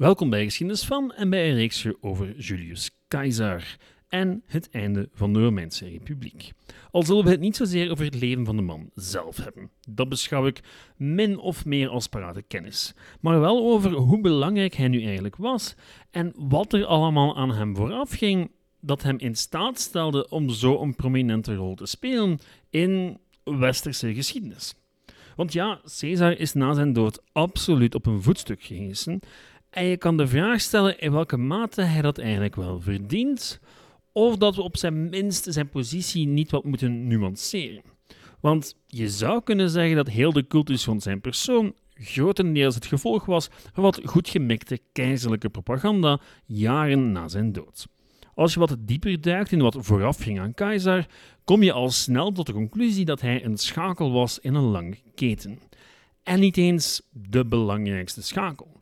Welkom bij Geschiedenis van en bij een reeksje over Julius Caesar en het einde van de Romeinse Republiek. Al zullen we het niet zozeer over het leven van de man zelf hebben. Dat beschouw ik min of meer als parate kennis. Maar wel over hoe belangrijk hij nu eigenlijk was en wat er allemaal aan hem vooraf ging dat hem in staat stelde om zo een prominente rol te spelen in westerse geschiedenis. Want ja, Caesar is na zijn dood absoluut op een voetstuk gehesen. En je kan de vraag stellen in welke mate hij dat eigenlijk wel verdient, of dat we op zijn minst zijn positie niet wat moeten nuanceren. Want je zou kunnen zeggen dat heel de cultus van zijn persoon grotendeels het gevolg was van wat goed gemikte keizerlijke propaganda jaren na zijn dood. Als je wat dieper duikt in wat vooraf ging aan Keizer, kom je al snel tot de conclusie dat hij een schakel was in een lange keten. En niet eens de belangrijkste schakel.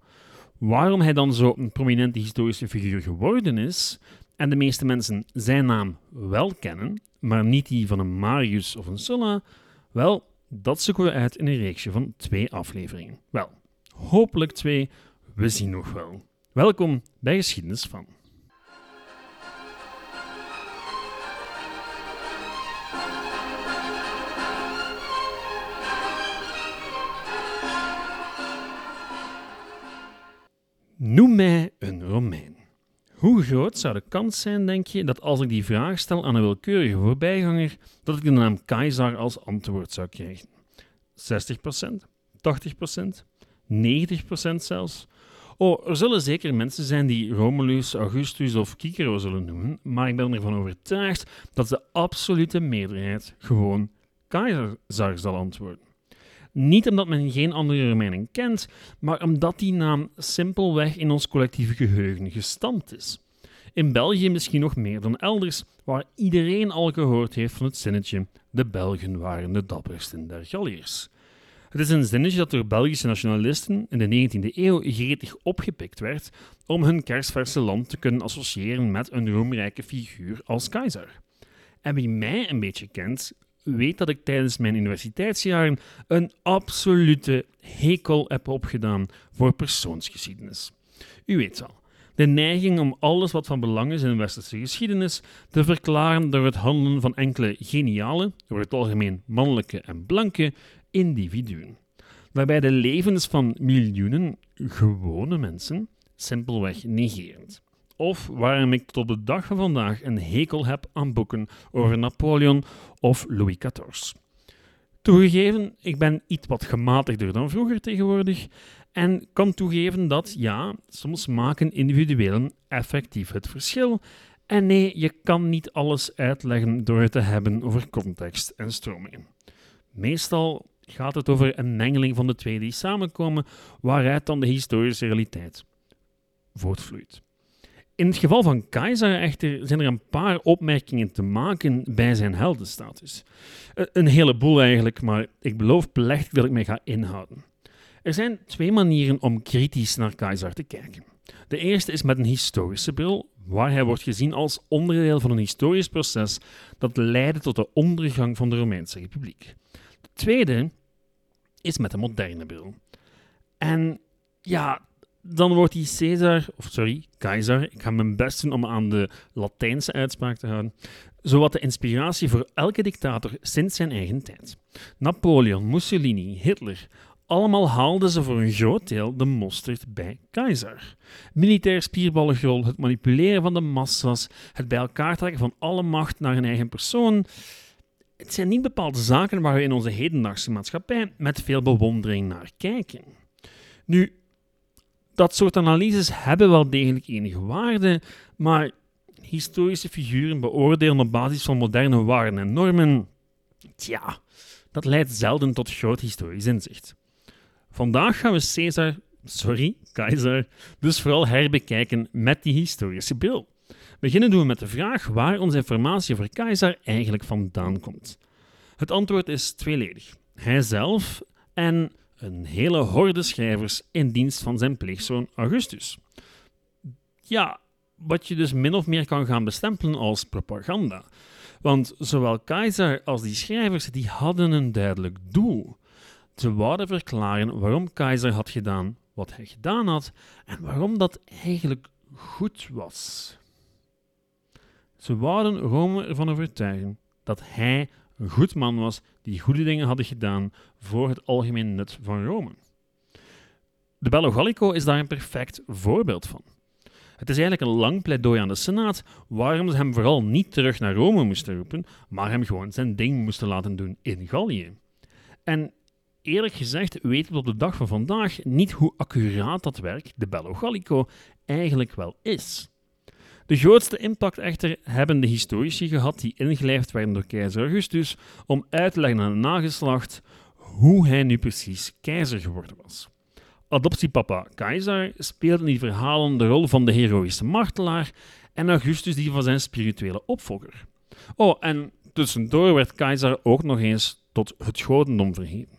Waarom hij dan zo een prominente historische figuur geworden is, en de meeste mensen zijn naam wel kennen, maar niet die van een Marius of een Sulla, wel, dat zoeken we uit in een reeksje van twee afleveringen. Wel, hopelijk twee, we zien nog wel. Welkom bij Geschiedenis van. Noem mij een Romein. Hoe groot zou de kans zijn, denk je, dat als ik die vraag stel aan een willekeurige voorbijganger, dat ik de naam Keizer als antwoord zou krijgen? 60%? 80%? 90% zelfs? Oh, er zullen zeker mensen zijn die Romulus, Augustus of Cicero zullen noemen, maar ik ben ervan overtuigd dat de absolute meerderheid gewoon Keizer zal antwoorden. Niet omdat men geen andere Romeinen kent, maar omdat die naam simpelweg in ons collectieve geheugen gestampt is. In België misschien nog meer dan elders, waar iedereen al gehoord heeft van het zinnetje: De Belgen waren de dappersten der Galliërs. Het is een zinnetje dat door Belgische nationalisten in de 19e eeuw gretig opgepikt werd om hun kersverse land te kunnen associëren met een roemrijke figuur als keizer. En wie mij een beetje kent, weet dat ik tijdens mijn universiteitsjaren een absolute hekel heb opgedaan voor persoonsgeschiedenis. U weet wel, de neiging om alles wat van belang is in westerse geschiedenis te verklaren door het handelen van enkele geniale, door het algemeen mannelijke en blanke, individuen. Waarbij de levens van miljoenen gewone mensen simpelweg negerend of waarom ik tot de dag van vandaag een hekel heb aan boeken over Napoleon of Louis XIV. Toegegeven, ik ben iets wat gematigder dan vroeger tegenwoordig en kan toegeven dat, ja, soms maken individuelen effectief het verschil. En nee, je kan niet alles uitleggen door het te hebben over context en stromingen. Meestal gaat het over een mengeling van de twee die samenkomen, waaruit dan de historische realiteit voortvloeit. In het geval van Keizer echter zijn er een paar opmerkingen te maken bij zijn heldenstatus. Eh, een heleboel eigenlijk, maar ik beloof plechtig dat ik mij ga inhouden. Er zijn twee manieren om kritisch naar Keizer te kijken. De eerste is met een historische bril, waar hij wordt gezien als onderdeel van een historisch proces dat leidde tot de ondergang van de Romeinse Republiek. De tweede is met een moderne bril. En ja, dan wordt die Caesar, of sorry, Keizer, ik ga mijn best doen om aan de Latijnse uitspraak te houden, zowat de inspiratie voor elke dictator sinds zijn eigen tijd. Napoleon, Mussolini, Hitler, allemaal haalden ze voor een groot deel de mosterd bij Keizer. Militair spierballengrol, het manipuleren van de massa's, het bij elkaar trekken van alle macht naar een eigen persoon. Het zijn niet bepaalde zaken waar we in onze hedendaagse maatschappij met veel bewondering naar kijken. Nu, dat soort analyses hebben wel degelijk enige waarde, maar historische figuren beoordelen op basis van moderne waarden en normen, tja, dat leidt zelden tot groot historisch inzicht. Vandaag gaan we Caesar, sorry, Keizer, dus vooral herbekijken met die historische bril. Beginnen doen we met de vraag waar onze informatie over Keizer eigenlijk vandaan komt. Het antwoord is tweeledig. Hij zelf en een hele horde schrijvers in dienst van zijn pleegzoon Augustus. Ja, wat je dus min of meer kan gaan bestempelen als propaganda. Want zowel Keizer als die schrijvers die hadden een duidelijk doel. Ze wouden verklaren waarom Keizer had gedaan wat hij gedaan had en waarom dat eigenlijk goed was. Ze wouden Rome ervan overtuigen dat hij een goed man was die goede dingen hadden gedaan voor het algemeen nut van Rome. De Bello Gallico is daar een perfect voorbeeld van. Het is eigenlijk een lang pleidooi aan de Senaat waarom ze hem vooral niet terug naar Rome moesten roepen, maar hem gewoon zijn ding moesten laten doen in Gallië. En eerlijk gezegd weten we op de dag van vandaag niet hoe accuraat dat werk, de Bello Gallico, eigenlijk wel is. De grootste impact echter hebben de historici gehad die ingelijfd werden door keizer Augustus om uit te leggen aan de nageslacht hoe hij nu precies keizer geworden was. Adoptiepapa Keizer speelde in die verhalen de rol van de heroïsche martelaar en Augustus die van zijn spirituele opvolger. Oh, en tussendoor werd Keizer ook nog eens tot het godendom verheven.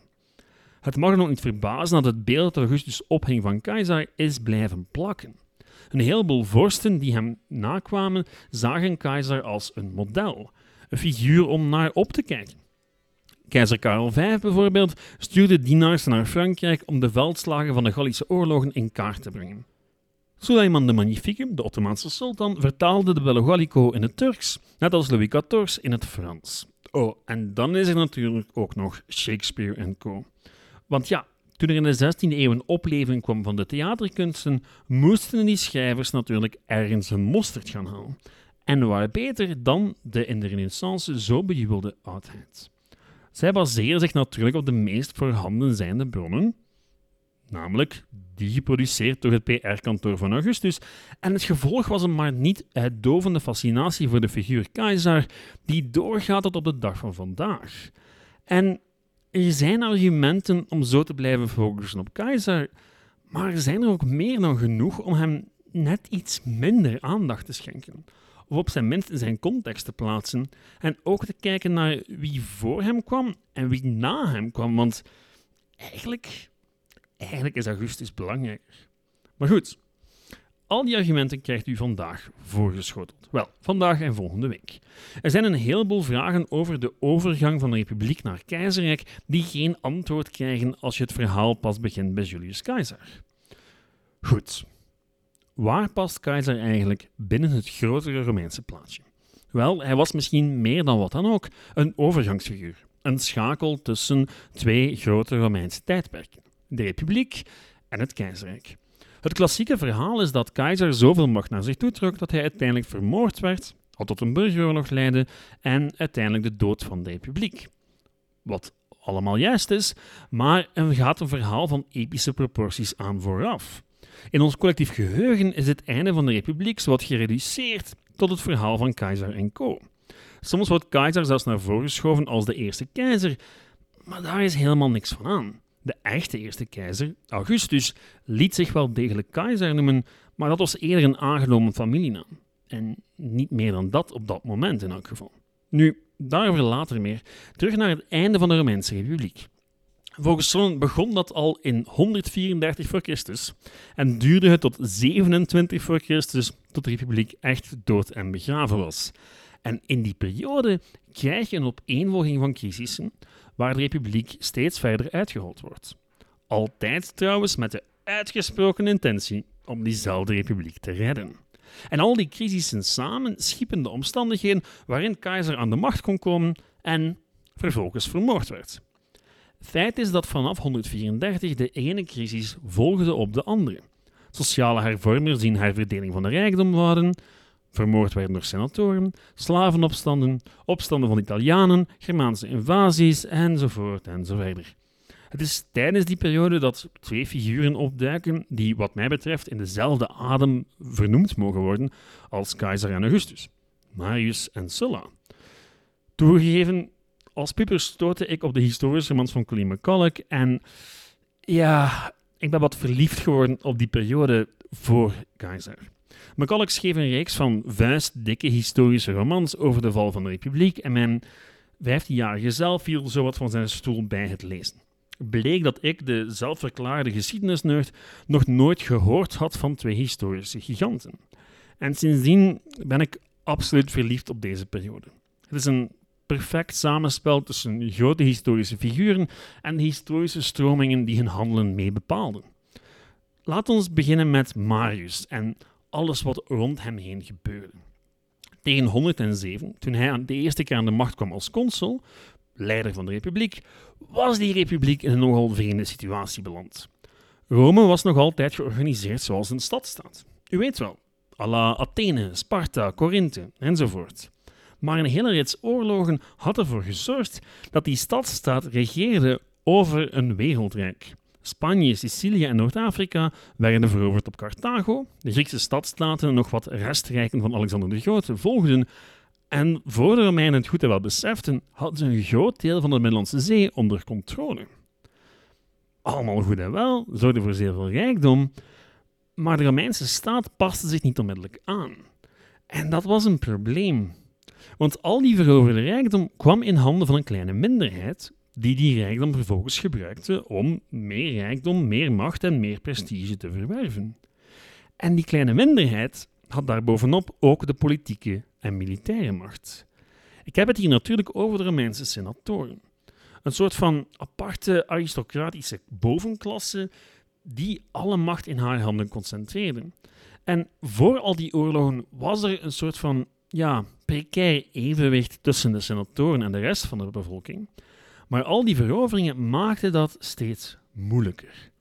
Het mag ook niet verbazen dat het beeld dat Augustus ophing van Keizer is blijven plakken. Een heleboel vorsten die hem nakwamen zagen Keizer als een model, een figuur om naar op te kijken. Keizer Karel V bijvoorbeeld stuurde dienaars naar Frankrijk om de veldslagen van de Gallische oorlogen in kaart te brengen. Suleiman de Magnifique, de Ottomaanse sultan, vertaalde de Bello Gallico in het Turks, net als Louis XIV in het Frans. Oh, en dan is er natuurlijk ook nog Shakespeare en co. Want ja, toen er in de 16e eeuw een opleving kwam van de theaterkunsten, moesten die schrijvers natuurlijk ergens een mosterd gaan halen. En waar beter dan de in de Renaissance zo bejubelde oudheid. Zij baseren zich natuurlijk op de meest voorhanden zijnde bronnen, namelijk die geproduceerd door het PR-kantoor van Augustus. En het gevolg was een maar niet uitdovende fascinatie voor de figuur Keizer, die doorgaat tot op de dag van vandaag. En er zijn argumenten om zo te blijven focussen op Keizer, maar er zijn er ook meer dan genoeg om hem net iets minder aandacht te schenken of op zijn minst in zijn context te plaatsen. En ook te kijken naar wie voor hem kwam en wie na hem kwam. Want eigenlijk, eigenlijk is Augustus belangrijker. Maar goed, al die argumenten krijgt u vandaag voorgeschoteld. Wel, vandaag en volgende week. Er zijn een heleboel vragen over de overgang van de republiek naar keizerrijk die geen antwoord krijgen als je het verhaal pas begint bij Julius Caesar. Goed, Waar past Keizer eigenlijk binnen het grotere Romeinse plaatje? Wel, hij was misschien meer dan wat dan ook een overgangsfiguur, een schakel tussen twee grote Romeinse tijdperken, de Republiek en het Keizerrijk. Het klassieke verhaal is dat Keizer zoveel macht naar zich toe trok dat hij uiteindelijk vermoord werd, al tot een burgeroorlog leidde en uiteindelijk de dood van de Republiek. Wat allemaal juist is, maar er gaat een verhaal van epische proporties aan vooraf. In ons collectief geheugen is het einde van de republiek zowat gereduceerd tot het verhaal van keizer en co. Soms wordt keizer zelfs naar voren geschoven als de eerste keizer, maar daar is helemaal niks van aan. De echte eerste keizer, Augustus, liet zich wel degelijk keizer noemen, maar dat was eerder een aangenomen familienaam. En niet meer dan dat op dat moment in elk geval. Nu, daarover later meer. Terug naar het einde van de Romeinse Republiek. Volgens sommigen begon dat al in 134 voor Christus en duurde het tot 27 voor Christus tot de republiek echt dood en begraven was. En in die periode krijg je een opeenvolging van crisissen waar de republiek steeds verder uitgehold wordt. Altijd trouwens met de uitgesproken intentie om diezelfde republiek te redden. En al die crisissen samen schiepen de omstandigheden waarin keizer aan de macht kon komen en vervolgens vermoord werd. Feit is dat vanaf 134 de ene crisis volgde op de andere. Sociale hervormers die een herverdeling van de rijkdom waren, vermoord werden door senatoren, slavenopstanden, opstanden van Italianen, Germaanse invasies enzovoort enzoverder. Het is tijdens die periode dat twee figuren opduiken die, wat mij betreft, in dezelfde adem vernoemd mogen worden als keizer en Augustus, Marius en Sulla. Toegegeven, als puber stootte ik op de historische romans van Colleen McCulloch en ja, ik ben wat verliefd geworden op die periode voor Keizer. McCulloch schreef een reeks van vuistdikke historische romans over de val van de republiek en mijn 15-jarige zelf viel zowat van zijn stoel bij het lezen. Bleek dat ik, de zelfverklaarde geschiedenisnerd, nog nooit gehoord had van twee historische giganten. En sindsdien ben ik absoluut verliefd op deze periode. Het is een perfect samenspel tussen grote historische figuren en de historische stromingen die hun handelen mee bepaalden. laat ons beginnen met Marius en alles wat rond hem heen gebeurde. Tegen 107, toen hij de eerste keer aan de macht kwam als consul, leider van de republiek, was die republiek in een nogal vreemde situatie beland. Rome was nog altijd georganiseerd zoals een stadstaat. U weet wel, à la Athene, Sparta, Korinthe enzovoort. Maar een hele rits oorlogen had ervoor gezorgd dat die stadstaat regeerde over een wereldrijk. Spanje, Sicilië en Noord-Afrika werden veroverd op Carthago. De Griekse stadstaten en nog wat restrijken van Alexander de Grote volgden. En voor de Romeinen het goed en wel beseften, hadden ze een groot deel van de Middellandse Zee onder controle. Allemaal goed en wel, zorgde voor zeer veel rijkdom, maar de Romeinse staat paste zich niet onmiddellijk aan. En dat was een probleem. Want al die veroverde rijkdom kwam in handen van een kleine minderheid, die die rijkdom vervolgens gebruikte om meer rijkdom, meer macht en meer prestige te verwerven. En die kleine minderheid had daarbovenop ook de politieke en militaire macht. Ik heb het hier natuurlijk over de Romeinse senatoren. Een soort van aparte aristocratische bovenklasse die alle macht in haar handen concentreerde. En voor al die oorlogen was er een soort van ja, precair evenwicht tussen de senatoren en de rest van de bevolking. Maar al die veroveringen maakten dat steeds moeilijker.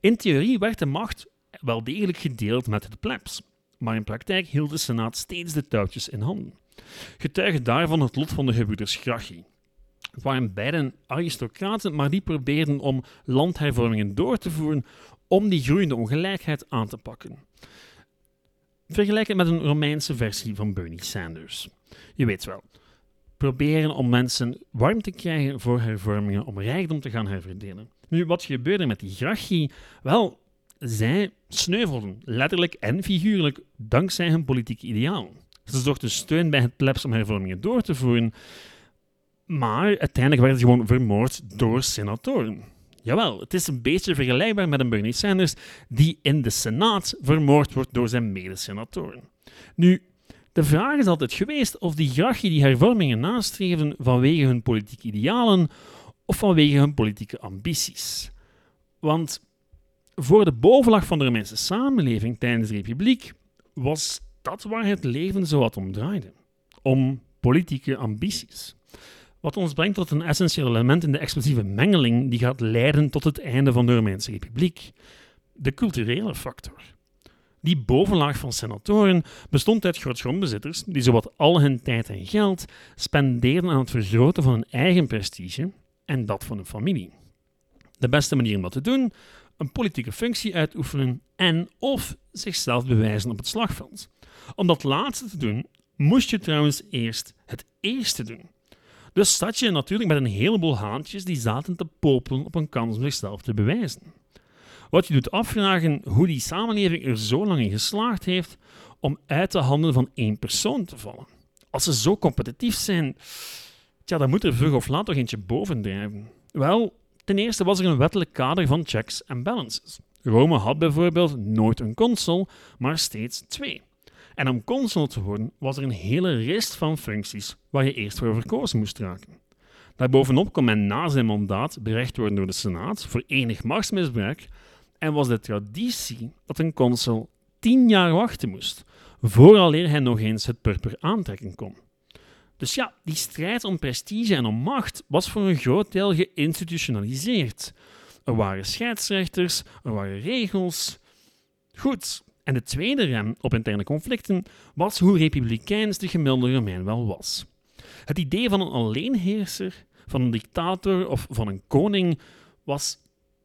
In theorie werd de macht wel degelijk gedeeld met de plebs, maar in praktijk hield de Senaat steeds de touwtjes in handen. Getuige daarvan het lot van de gebroeders Gracchi. Het waren beiden aristocraten, maar die probeerden om landhervormingen door te voeren om die groeiende ongelijkheid aan te pakken. Vergelijk het met een Romeinse versie van Bernie Sanders. Je weet wel, proberen om mensen warm te krijgen voor hervormingen, om rijkdom te gaan herverdelen. Nu, wat gebeurde met die Gracchi? Wel, zij sneuvelden, letterlijk en figuurlijk, dankzij hun politieke ideaal. Ze zochten steun bij het plebs om hervormingen door te voeren, maar uiteindelijk werden ze gewoon vermoord door senatoren. Jawel, het is een beetje vergelijkbaar met een Bernie Sanders die in de Senaat vermoord wordt door zijn medesenatoren. Nu, de vraag is altijd geweest of die Gracchi die hervormingen nastreefden vanwege hun politieke idealen of vanwege hun politieke ambities. Want voor de bovenlag van de Romeinse samenleving tijdens de Republiek was dat waar het leven zo wat om draaide. Om politieke ambities. Wat ons brengt tot een essentieel element in de explosieve mengeling die gaat leiden tot het einde van de Romeinse Republiek: de culturele factor. Die bovenlaag van senatoren bestond uit grootgrondbezitters die zowat al hun tijd en geld spendeerden aan het vergroten van hun eigen prestige en dat van hun familie. De beste manier om dat te doen? Een politieke functie uitoefenen en of zichzelf bewijzen op het slagveld. Om dat laatste te doen, moest je trouwens eerst het eerste doen. Dus zat je natuurlijk met een heleboel haantjes die zaten te popelen op een kans om zichzelf te bewijzen. Wat je doet afvragen hoe die samenleving er zo lang in geslaagd heeft om uit de handen van één persoon te vallen. Als ze zo competitief zijn, tja, dan moet er vroeg of laat toch eentje bovendrijven. Wel, ten eerste was er een wettelijk kader van checks en balances. Rome had bijvoorbeeld nooit een consul, maar steeds twee. En om consul te worden was er een hele rest van functies waar je eerst voor verkozen moest raken. Daarbovenop kon men na zijn mandaat berecht worden door de Senaat voor enig machtsmisbruik en was de traditie dat een consul tien jaar wachten moest, vooraleer hij nog eens het purper aantrekken kon. Dus ja, die strijd om prestige en om macht was voor een groot deel geïnstitutionaliseerd. Er waren scheidsrechters, er waren regels. Goed, en de tweede rem op interne conflicten was hoe republikeins de gemiddelde Romein wel was. Het idee van een alleenheerser, van een dictator of van een koning was,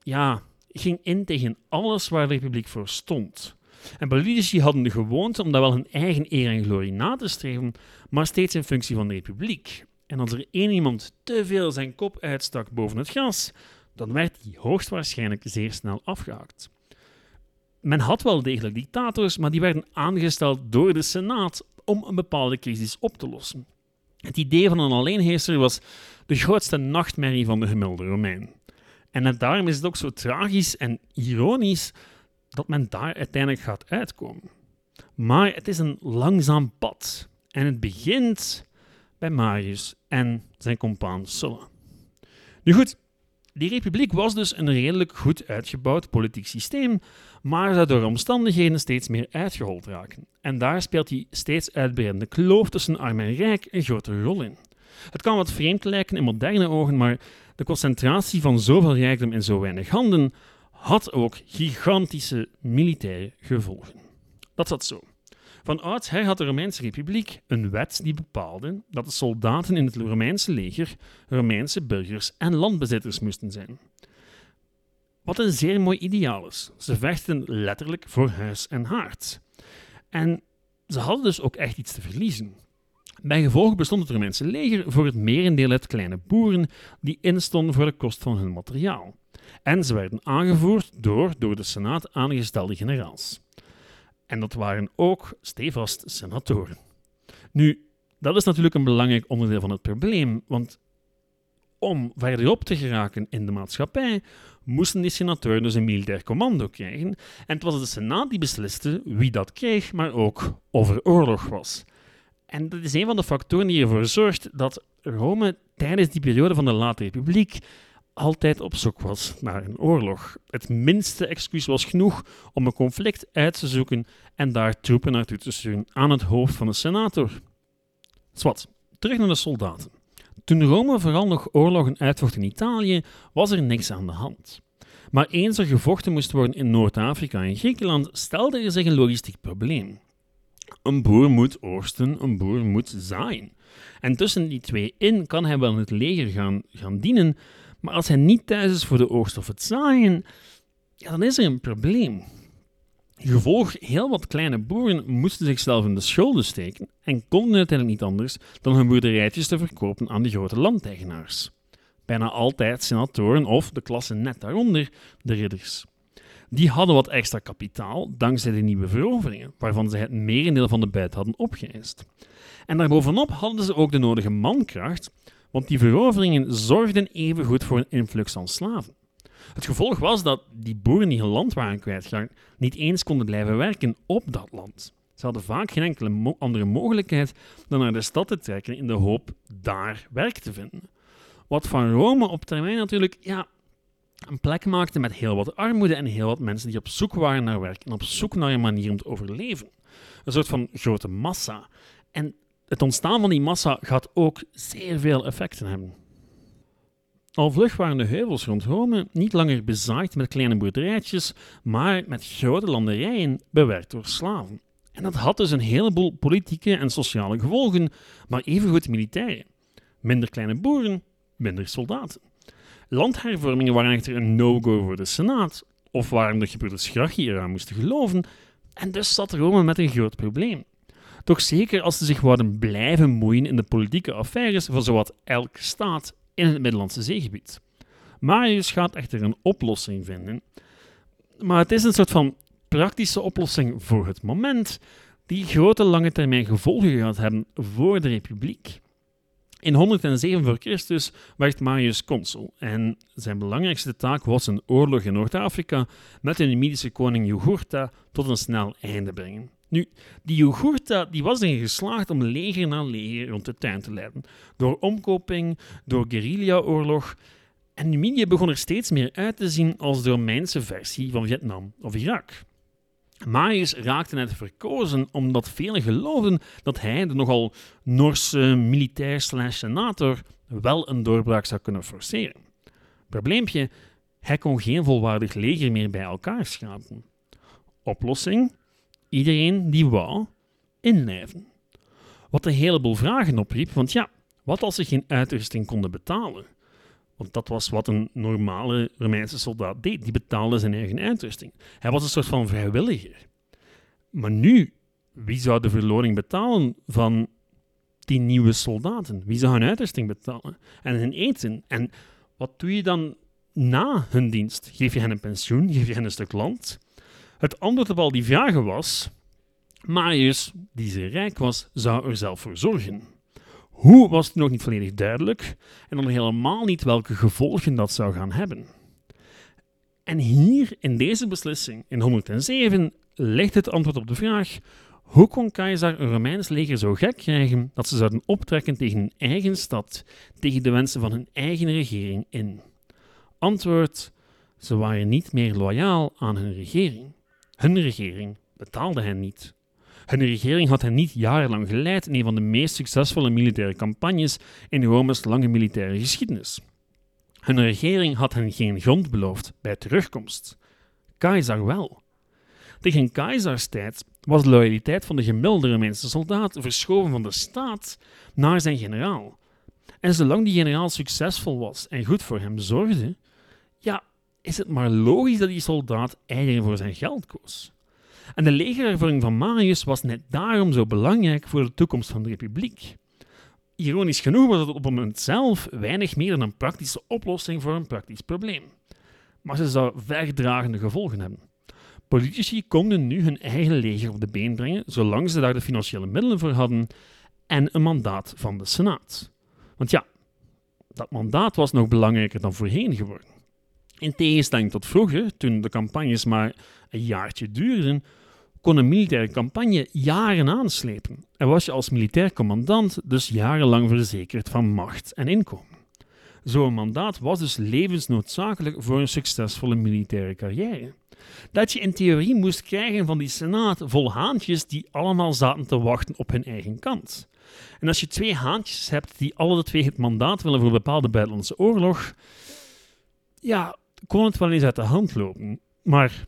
ja, ging in tegen alles waar de republiek voor stond. En politici hadden de gewoonte om daar wel hun eigen eer en glorie na te streven, maar steeds in functie van de republiek. En als er één iemand te veel zijn kop uitstak boven het gras, dan werd hij hoogstwaarschijnlijk zeer snel afgehaakt. Men had wel degelijk dictators, maar die werden aangesteld door de Senaat om een bepaalde crisis op te lossen. Het idee van een alleenheerser was de grootste nachtmerrie van de gemiddelde Romein. En daarom is het ook zo tragisch en ironisch dat men daar uiteindelijk gaat uitkomen. Maar het is een langzaam pad. En het begint bij Marius en zijn compaan Sulla. Nu goed, Die republiek was dus een redelijk goed uitgebouwd politiek systeem, maar zou door omstandigheden steeds meer uitgehold raken. En daar speelt die steeds uitbreidende kloof tussen arm en rijk een grote rol in. Het kan wat vreemd lijken in moderne ogen, maar de concentratie van zoveel rijkdom in zo weinig handen had ook gigantische militaire gevolgen. Dat zat zo. Van oudsher had de Romeinse Republiek een wet die bepaalde dat de soldaten in het Romeinse leger Romeinse burgers en landbezitters moesten zijn. Wat een zeer mooi ideaal is. Ze vechten letterlijk voor huis en haard. En ze hadden dus ook echt iets te verliezen. Bij gevolg bestond het Romeinse leger voor het merendeel uit kleine boeren die instonden voor de kost van hun materiaal. En ze werden aangevoerd door door de Senaat aangestelde generaals. En dat waren ook stevast senatoren. Nu, dat is natuurlijk een belangrijk onderdeel van het probleem, want om verderop te geraken in de maatschappij, moesten die senatoren dus een militair commando krijgen. En het was de Senaat die besliste wie dat kreeg, maar ook of er oorlog was. En dat is een van de factoren die ervoor zorgt dat Rome tijdens die periode van de Late Republiek altijd op zoek was naar een oorlog. Het minste excuus was genoeg om een conflict uit te zoeken en daar troepen naartoe te sturen aan het hoofd van de senator. Zwat, terug naar de soldaten. Toen Rome vooral nog oorlogen uitvocht in Italië, was er niks aan de hand. Maar eens er gevochten moest worden in Noord-Afrika en Griekenland, stelde er zich een logistiek probleem. Een boer moet oogsten, een boer moet zaaien. En tussen die twee in kan hij wel in het leger gaan, gaan dienen, maar als hij niet thuis is voor de oogst of het zaaien, dan is er een probleem. Gevolg, heel wat kleine boeren moesten zichzelf in de schulden steken en konden uiteindelijk niet anders dan hun boerderijtjes te verkopen aan de grote landeigenaars. Bijna altijd senatoren of de klasse net daaronder, de ridders. Die hadden wat extra kapitaal dankzij de nieuwe veroveringen, waarvan zij het merendeel van de buit hadden opgeëist. En daarbovenop hadden ze ook de nodige mankracht want die veroveringen zorgden evengoed voor een influx aan slaven. Het gevolg was dat die boeren die hun land waren kwijtgeraakt niet eens konden blijven werken op dat land. Ze hadden vaak geen enkele andere mogelijkheid dan naar de stad te trekken in de hoop daar werk te vinden. Wat van Rome op termijn natuurlijk ja, een plek maakte met heel wat armoede en heel wat mensen die op zoek waren naar werk en op zoek naar een manier om te overleven. Een soort van grote massa. En het ontstaan van die massa gaat ook zeer veel effecten hebben. Al vlug waren de heuvels rond Rome niet langer bezaaid met kleine boerderijtjes, maar met grote landerijen bewerkt door slaven. En dat had dus een heleboel politieke en sociale gevolgen, maar evengoed militaire. Minder kleine boeren, minder soldaten. Landhervormingen waren echter een no-go voor de Senaat, of waarom de gebroeders Gracchi eraan moesten geloven, en dus zat Rome met een groot probleem. Toch zeker als ze zich wouden blijven moeien in de politieke affaires van zowat elk staat in het Middellandse zeegebied. Marius gaat echter een oplossing vinden. Maar het is een soort van praktische oplossing voor het moment, die grote lange termijn gevolgen gaat hebben voor de republiek. In 107 voor Christus werd Marius consul en zijn belangrijkste taak was een oorlog in Noord-Afrika met de Numidische koning Jugurtha tot een snel einde brengen. Nu, die Jugurtha die was erin geslaagd om leger na leger rond de tuin te leiden. Door omkoping, door guerrilla-oorlog. En Numidië begon er steeds meer uit te zien als de Romeinse versie van Vietnam of Irak. Marius raakte net verkozen omdat velen geloofden dat hij, de nogal Norse militair slash senator, wel een doorbraak zou kunnen forceren. Probleempje, hij kon geen volwaardig leger meer bij elkaar schrapen. Oplossing? iedereen die wou inlijven. Wat een heleboel vragen opriep, want ja, wat als ze geen uitrusting konden betalen? Want dat was wat een normale Romeinse soldaat deed. Die betaalde zijn eigen uitrusting. Hij was een soort van vrijwilliger. Maar nu, wie zou de verloring betalen van die nieuwe soldaten? Wie zou hun uitrusting betalen? En hun eten? En wat doe je dan na hun dienst? Geef je hen een pensioen? Geef je hen een stuk land? Het antwoord op al die vragen was: Marius, die zeer rijk was, zou er zelf voor zorgen. Hoe was het nog niet volledig duidelijk en dan helemaal niet welke gevolgen dat zou gaan hebben. En hier in deze beslissing, in 107, ligt het antwoord op de vraag: hoe kon keizer een Romeins leger zo gek krijgen dat ze zouden optrekken tegen hun eigen stad, tegen de wensen van hun eigen regering in? Antwoord: ze waren niet meer loyaal aan hun regering. Hun regering betaalde hen niet. Hun regering had hen niet jarenlang geleid in een van de meest succesvolle militaire campagnes in Rome's lange militaire geschiedenis. Hun regering had hen geen grond beloofd bij terugkomst. Keizer wel. Tegen Keizers tijd was de loyaliteit van de gemiddelde Romeinse soldaat verschoven van de staat naar zijn generaal. En zolang die generaal succesvol was en goed voor hem zorgde, ja, is het maar logisch dat die soldaat eigen voor zijn geld koos. En de legerervaring van Marius was net daarom zo belangrijk voor de toekomst van de republiek. Ironisch genoeg was het op het moment zelf weinig meer dan een praktische oplossing voor een praktisch probleem. Maar ze zou verdragende gevolgen hebben. Politici konden nu hun eigen leger op de been brengen, zolang ze daar de financiële middelen voor hadden en een mandaat van de Senaat. Want ja, dat mandaat was nog belangrijker dan voorheen geworden. In tegenstelling tot vroeger, toen de campagnes maar een jaartje duurden, kon een militaire campagne jaren aanslepen en was je als militair commandant dus jarenlang verzekerd van macht en inkomen. Zo'n mandaat was dus levensnoodzakelijk voor een succesvolle militaire carrière. Dat je in theorie moest krijgen van die senaat vol haantjes die allemaal zaten te wachten op hun eigen kant. En als je twee haantjes hebt die alle twee het mandaat willen voor een bepaalde buitenlandse oorlog, ja, kon het wel eens uit de hand lopen. Maar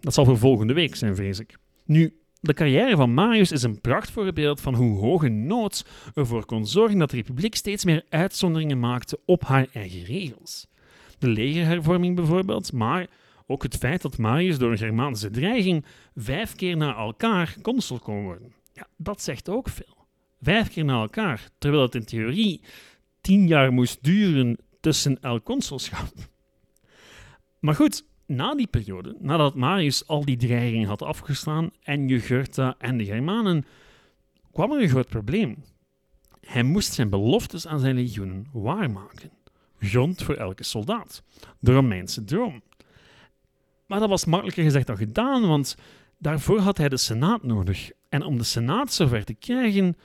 dat zal voor volgende week zijn, vrees ik. Nu, de carrière van Marius is een prachtvoorbeeld van hoe hoge nood ervoor kon zorgen dat de republiek steeds meer uitzonderingen maakte op haar eigen regels. De legerhervorming bijvoorbeeld, maar ook het feit dat Marius door een Germaanse dreiging vijf keer na elkaar consul kon worden. Ja, dat zegt ook veel. Vijf keer na elkaar, terwijl het in theorie tien jaar moest duren tussen elk consulschap. Maar goed, na die periode, nadat Marius al die dreigingen had afgeslaan en Jugurtha en de Germanen, kwam er een groot probleem. Hij moest zijn beloftes aan zijn legioenen waarmaken. Grond voor elke soldaat. De Romeinse droom. Maar dat was makkelijker gezegd dan gedaan, want daarvoor had hij de Senaat nodig. En om de Senaat zover te krijgen,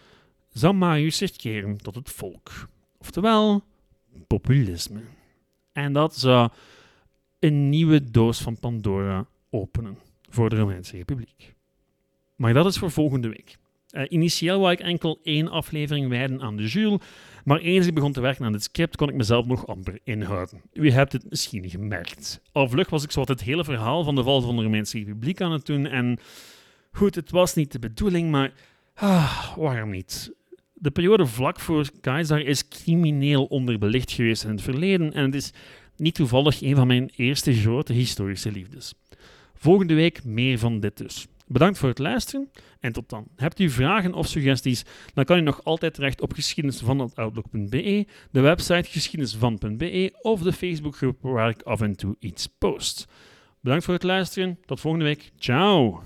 zou Marius zich keren tot het volk. Oftewel, populisme. En dat zou een nieuwe doos van Pandora openen voor de Romeinse Republiek. Maar dat is voor volgende week. Uh, initieel wou ik enkel één aflevering wijden aan de Jules, maar eens ik begon te werken aan het script, kon ik mezelf nog amper inhouden. U hebt het misschien gemerkt. Al vlug was ik zo het hele verhaal van de val van de Romeinse Republiek aan het doen en goed, het was niet de bedoeling, maar ah, waarom niet? De periode vlak voor Keizer is crimineel onderbelicht geweest in het verleden en het is niet toevallig een van mijn eerste grote historische liefdes. Volgende week meer van dit dus. Bedankt voor het luisteren en tot dan. Hebt u vragen of suggesties, dan kan u nog altijd terecht op geschiedenisvan.outlook.be, de website geschiedenisvan.be of de Facebookgroep waar ik af en toe iets post. Bedankt voor het luisteren. Tot volgende week. Ciao!